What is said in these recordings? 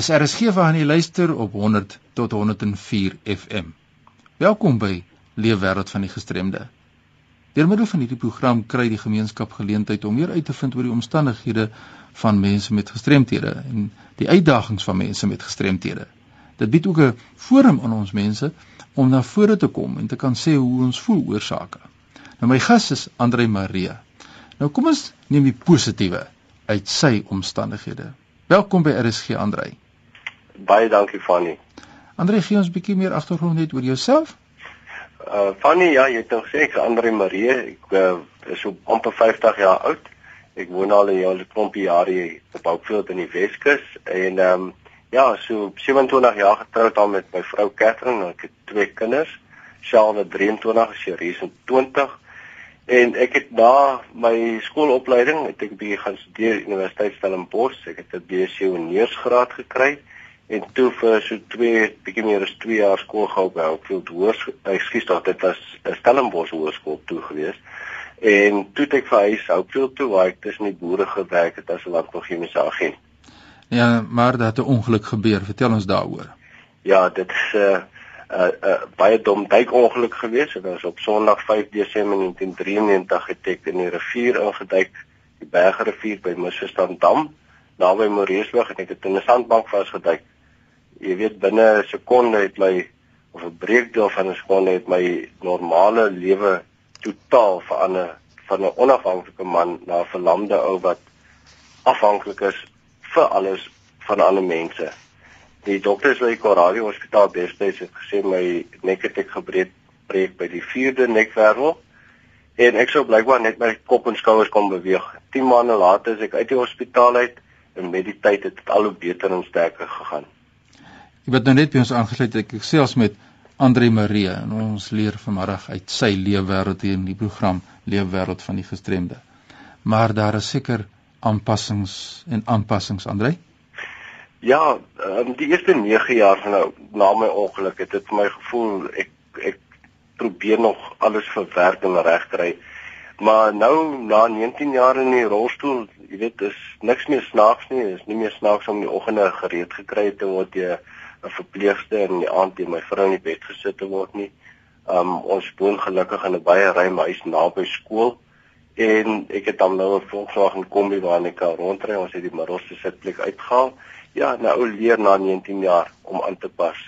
Dis RSG waar jy luister op 100 tot 104 FM. Welkom by Leefwêreld van die Gestremde. Deur middel van hierdie program kry die gemeenskap geleentheid om meer uit te vind oor die omstandighede van mense met gestremthede en die uitdagings van mense met gestremthede. Dit bied ook 'n forum aan ons mense om na vore te kom en te kan sê hoe ons voel oor sake. Nou my gas is Andre Marie. Nou kom ons neem die positiewe uit sy omstandighede. Welkom by RSG Andrei. Baie dankie Fanny. Andrei, gee ons 'n bietjie meer agtergrond net oor jouself. Uh Fanny, ja, jy het nou gesê ek is Andrei Marie. Ek uh, is so amper 50 jaar oud. Ek woon al 'n hele klompie jare hier op Oudtshoorn in die Weskus en ehm um, ja, so 27 jaar getroud al met my vrou Katherine. Ek het twee kinders. Shalwe 23, Sherise 20. En ek het na my skoolopleiding, ek het bietjie gaan studeer Universiteit Stellenbosch. Ek het 'n BSc honeursgraad gekry en toe vir so 2 bietjie meer as 2 jaar skool gehou by Hopefield Hoërskool. Ekskuus tog, dit was Stellenbosch Hoërskool toe gewees. En toe het ek verhuis Hopefield toe waar ek tussen die boere gewerk het as 'n landbouchemiese agent. Ja, maar daar het 'n ongeluk gebeur. Vertel ons daaroor. Ja, dit is 'n uh, 'n uh, uh, baie dom duikongeluk gewees. Dit was op Sondag 5 Desember 1993 het ek in die rivier ingeduik, die Bergrivier by Misverstand Dam, naby Moreesburg en ek het in 'n sandbank vasgeduik. Jy weet binne 'n sekonde het my of 'n breekdeel van 'n sekonde het my normale lewe totaal verander van 'n onafhanklike man na 'n verlamde ou wat afhanklik is vir alles van ander mense die dokters by Koradio Hospitaal destyds het gesê my nek het ek gebreek breek by die 4de nekwervel en ek sou blykbaar net my kop en skouers kon beweeg. 10 maande later is ek uit die hospitaal uit en met die tyd het dit al hoe beter en sterker gegaan. Word nou net by ons aangesluit ek gesels met Andre Marie en ons leer vanmiddag uit sy leefwêreld hier in die program Leefwêreld van die gestremde. Maar daar is seker aanpassings en aanpassings Andre? Ja, um, die eerste 9 jaar van nou na my ongeluk het dit vir my gevoel ek ek probeer nog alles verwerk en regkry. Maar nou na 19 jaar in die rolstoel, jy weet, is niks meer snaaks nie. Is nie meer snaaks om die oggende gereed gekry te word deur 'n verpleegster in die aand deur my vrou in die bed gesit te word nie. Um ons woon gelukkig in 'n baie ruim huis naby skool en ek het dan nou 'n Volkswagen Kombi waarin ek kan rondry. Ons het die middelste sitplek uitgehaal ja, nou leer na 19 jaar om aan te pas.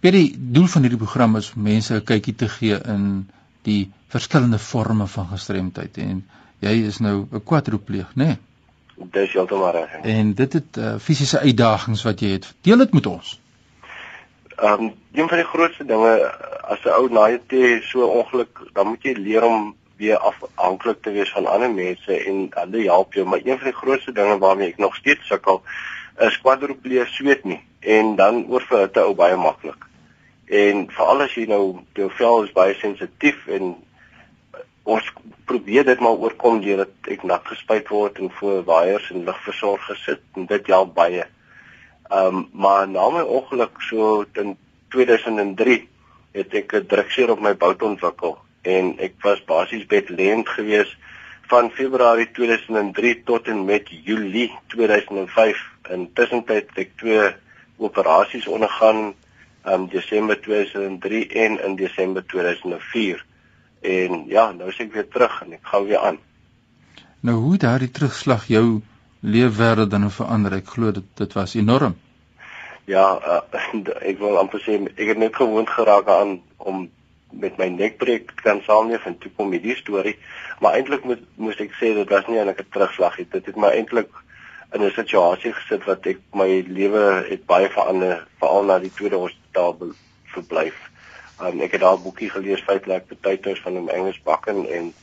Weet die doel van hierdie program is mense 'n kykie te gee in die verskillende forme van gestremdheid en jy is nou 'n kwadropleeg, né? Nee? Dis heeltemal reg. En dit het uh, fisiese uitdagings wat jy het. Deel dit met ons. Ehm um, een van die grootste dinge as 'n ou na jy so ongeluk, dan moet jy leer om weer afhanklik te wees van ander mense en hulle help jou, maar een van die grootste dinge waarmee ek nog steeds sukkel, 'n kwadropleer sweet nie en dan oorverhitte ou baie maklik. En veral as jy nou jou vel is baie sensitief en ons probeer dit maar oorkom deurdat ek nat gespuit word en voor waaiers en ligversorg gesit en dit help baie. Ehm um, maar na my ongeluk so in 2003 het ek 'n drukseer op my bout ontwikkel en ek was basies bedlend geweest van Februarie 2003 tot en met Julie 2005. Intussen het ek twee operasies ondergaan in um, Desember 2003 en in Desember 2004. En ja, nou is ek weer terug en ek gaan weer aan. Nou hoe het daardie terugslag jou leefwêreld dan verander? Ek glo dit dit was enorm. Ja, uh, ek wil amper sê ek het net gewoond geraak aan om met my nekbreek kan saamleef en toe kom hierdie storie maar eintlik moet moes ek sê dit was nie eintlik 'n terugslag het dit het my eintlik in 'n situasie gesit wat ek my lewe het baie verander veral na die tweede hospitaal verblyf um, ek het daar 'n boekie gelees feitelik betuigings van 'n Engels bakken en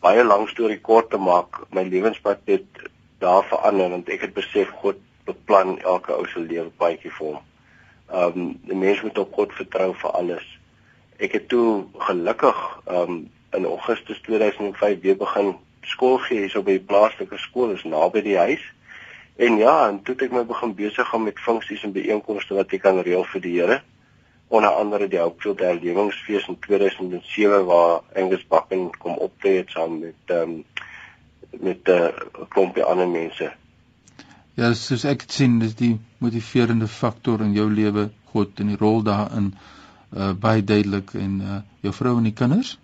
baie lank storie kort te maak my lewenspad het daar verander want ek het besef God beplan elke ou se lewe paadjie vir hom. Ehm um, die mens moet op God vertrou vir alles ek het toe gelukkig um, in Augustus 2005 weer begin skool gee hier so by die plaaslike skool is naby die huis. En ja, en toe het ek my begin besig gaan met funksies en byeenkomste wat ek kan reël vir die Here. Onder andere die Hopefield herlewingsfees in 2007 waar Angus Bakken kom optree saam met ehm um, met 'n uh, klompie ander mense. Ja, soos ek dit sien, dis die motiverende faktor in jou lewe, God en die rol daarin uh baie duidelik en uh jou vrou en die kinders?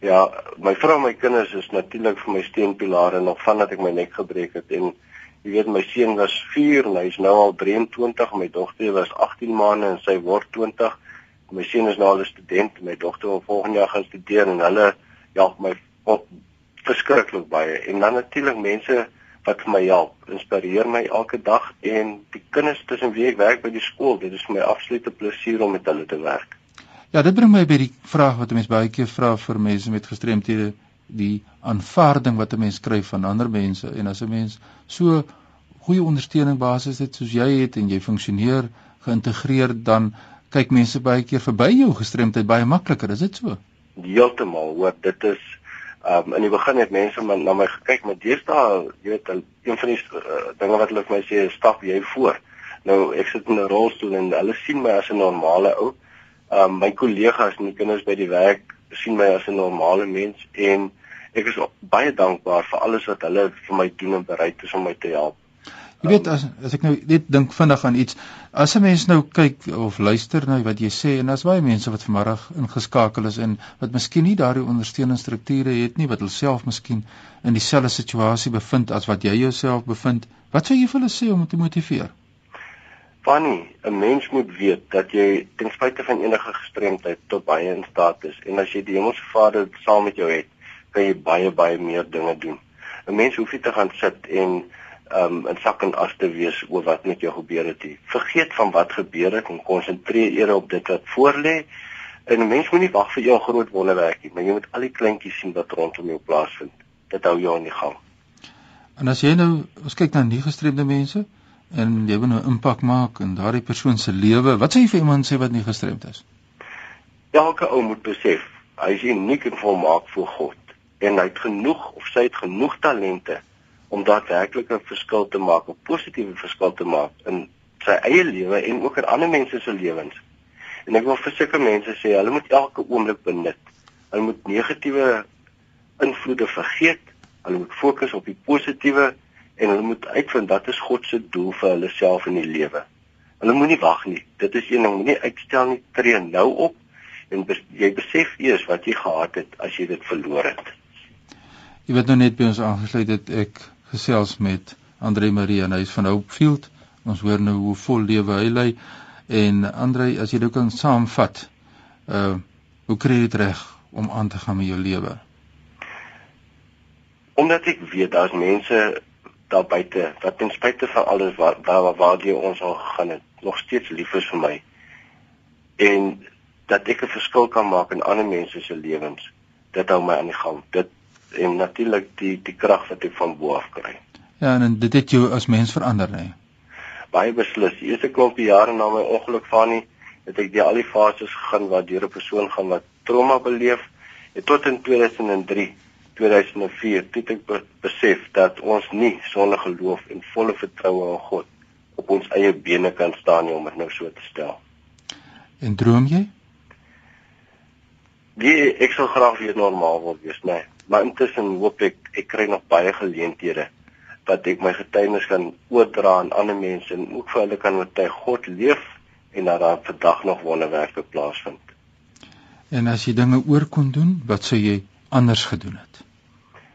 Ja, my vrou en my kinders is natuurlik vir my steunpilare nog vandat ek my nek gebreek het en jy weet my seun was 4 en hy's nou al 23, my dogter was 18 maande en sy word 20. My seun is nou al 'n student, my dogter wil volgende jaar gaan studeer en hulle help my op verskriklik baie. En dan natuurlik mense wat vir my help, inspireer my elke dag en die kinders tussen wie ek werk by die skool, dit is vir my absolute plesier om met hulle te werk. Ja, dit bring my by die vraag wat mense baie keer vra vir mense met gestremthede, die aanvaarding wat 'n mens kry van ander mense en as 'n mens so goeie ondersteuning basis het soos jy het en jy funksioneer geïntegreer dan kyk mense baie keer verby jou gestremdheid baie makliker, is dit so? Heeltemal, hoor, dit is um in die begin het mense maar na my gekyk, maar deesdae, jy weet, een van die uh, dinge wat hulle vir my sê, stap jy voor. Nou ek sit in 'n rolstoel en hulle sien my as 'n normale ou. Um my kollegas en die kinders by die werk sien my as 'n normale mens en ek is baie dankbaar vir alles wat hulle vir my doen en bereid is om my te help. Jy weet as as ek nou net dink vinnig aan iets, as 'n mens nou kyk of luister na wat jy sê en as baie mense wat vanmiddag ingeskakel is en wat miskien nie daardie ondersteuningsstrukture het nie, wat hulle self miskien in dieselfde situasie bevind as wat jy jouself bevind, wat sou jy vir hulle sê om te motiveer? Fanny, 'n mens moet weet dat jy ten spyte van enige gestremdheid tot baie in staat is en as jy die Hemelse Vader saam met jou het, kan jy baie baie meer dinge doen. 'n Mens hoef nie te gaan sit en um in sak en as te wees oor wat met jou gebeur het nie. Vergeet van wat gebeur het en konsentreer eerder op dit wat voorlê. En 'n mens moet nie wag vir jou groot wonderwerk nie, maar jy moet al die kleintjies sien wat rondom jou plaasvind. Dit hou jou aan die gang. En as jy nou ons kyk na nie gestremde mense en jy wil nou impak maak in daardie persoon se lewe, wat sê jy vir iemand sê wat nie gestremd is? Elke ou moet besef, hy is uniek en volmaak voor God en hy het genoeg of sy het genoeg talente om daadwerklik 'n verskil te maak, 'n positiewe verskil te maak in sy eie lewe en ook in ander mense se lewens. En ek wil vir sulke mense sê, hulle moet elke oomblik benut. Hulle moet negatiewe invloede vergeet. Hulle moet fokus op die positiewe en hulle moet uitvind wat is God se doel vir hulle self in die lewe. Hulle moenie wag nie. Dit is een ding, moenie uitstel nie. Tree nou op en bes jy besef eers wat jy gehad het as jy dit verloor het. Jy weet nou net by ons aangesluit het ek gesels met Andre Marie en hy is van Hopefield. Ons hoor nou hoe vol lewe hy lei en Andre, as jy dit kan saamvat, uh hoe kry jy dit reg om aan te gaan met jou lewe? Omdat ek weet daar's mense daar buite wat ten spyte van alles wat waar waar jy ons al gegaan het, nog steeds lief is vir my. En dat ek 'n verskil kan maak in ander mense se lewens. Dit hou my aan die gang. Dit en natuurlik die die krag wat ek van bo af kry. Ja, en dit het jou as mens verander, hè. Baie beslis. Die eerste klompie jare na my ongeluk van nie, het ek die al die fases gegaan wat deur 'n persoon gaan wat trauma beleef. En tot in 2003, 2004, het ek besef dat ons nie sonder geloof en volle vertroue in God op ons eie bene kan staan nie om dit nou so te stel. En droom jy? Die ek sou graag weer normaal wil wees, nee maar intussen hoop ek ek kry nog baie geleenthede wat ek my getuienis kan oordra aan ander mense en ook vir hulle kan oortuig God leef en dat daar vandag nog wonderwerke plaasvind. En as jy dinge oor kon doen, wat sou jy anders gedoen het?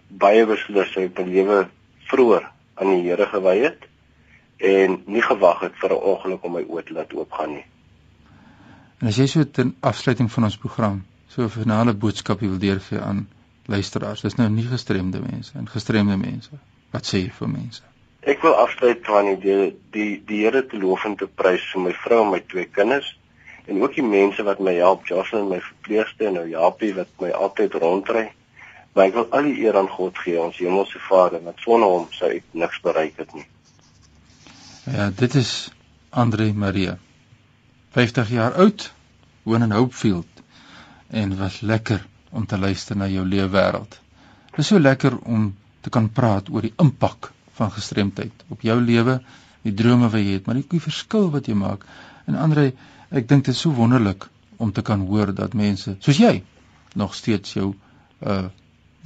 Baie beslis sou ek my lewe vroeër aan die Here gewy het en nie gewag het vir 'n ongeluk om my oë te laat oopgaan nie. En as jy so ten afsluiting van ons program so 'n finale boodskap wil deurgee aan luisteraars, dis nou nie gestremde mense en gestremde mense. Wat sê jy vir mense? Ek wil afsluit van die die die Here te loof en te prys vir my vrou en my twee kinders en ook die mense wat my help, Jocelyn my verpleegster en nou Japie wat my altyd rondry. Maar ek wil al die eer aan God gee, ons Hemelse Vader, want sonder hom sou ek niks bereik het nie. Ja, dit is Andre Marie. 50 jaar oud, woon in Hopefield en was lekker om te luister na jou lewe wêreld. Dit is so lekker om te kan praat oor die impak van gestremdheid op jou lewe, die drome wat jy het, maar die verskil wat jy maak. En Andre, ek dink dit is so wonderlik om te kan hoor dat mense soos jy nog steeds jou uh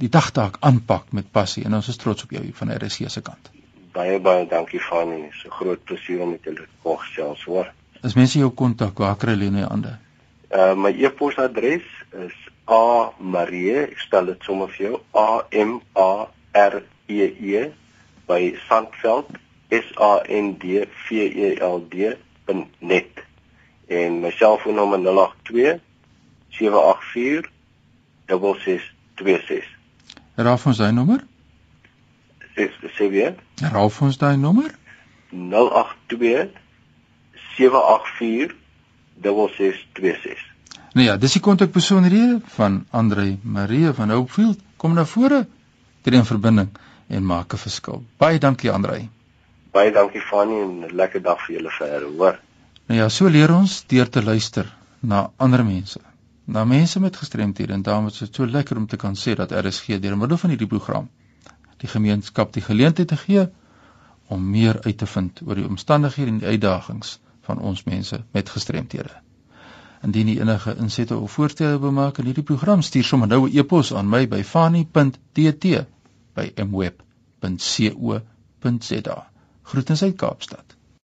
die dagtaak aanpak met passie en ons is trots op jou van RSC se kant. Baie baie dankie van u. So groot plesier om met julle te kon gesels, hoor. As mense jou kontak, waar kry hulle jou hande? Uh my e-posadres is a marie, ek spel dit sommer vir jou, a m a r e e by sandveld s a n d v e l d.net en my selfoonnommer 082 784 6626. Herhaal ons daai nommer? Dis sê weer. Herhaal ons daai nommer? 082 784 6626. Nou ja, dis die kontakbesonderhede van Andre Marie van Hopefield. Kom na vore, tree in verbinding en maak 'n verskil. Baie dankie Andre. Baie dankie Fanny en 'n lekker dag vir julle verder, hoor. Nou ja, so leer ons deur te luister na ander mense na mense met gestremthede en daarom is dit so lekker om te kan sê dat RSG deur middel van hierdie program die gemeenskap die geleentheid te gee om meer uit te vind oor die omstandighede en die uitdagings van ons mense met gestremthede. Indien jy enige insette of voorstelle bemaak in hierdie program, stuur sommer nou 'n e-pos aan my by fani.tt by mweb.co.za. Groetens uit Kaapstad.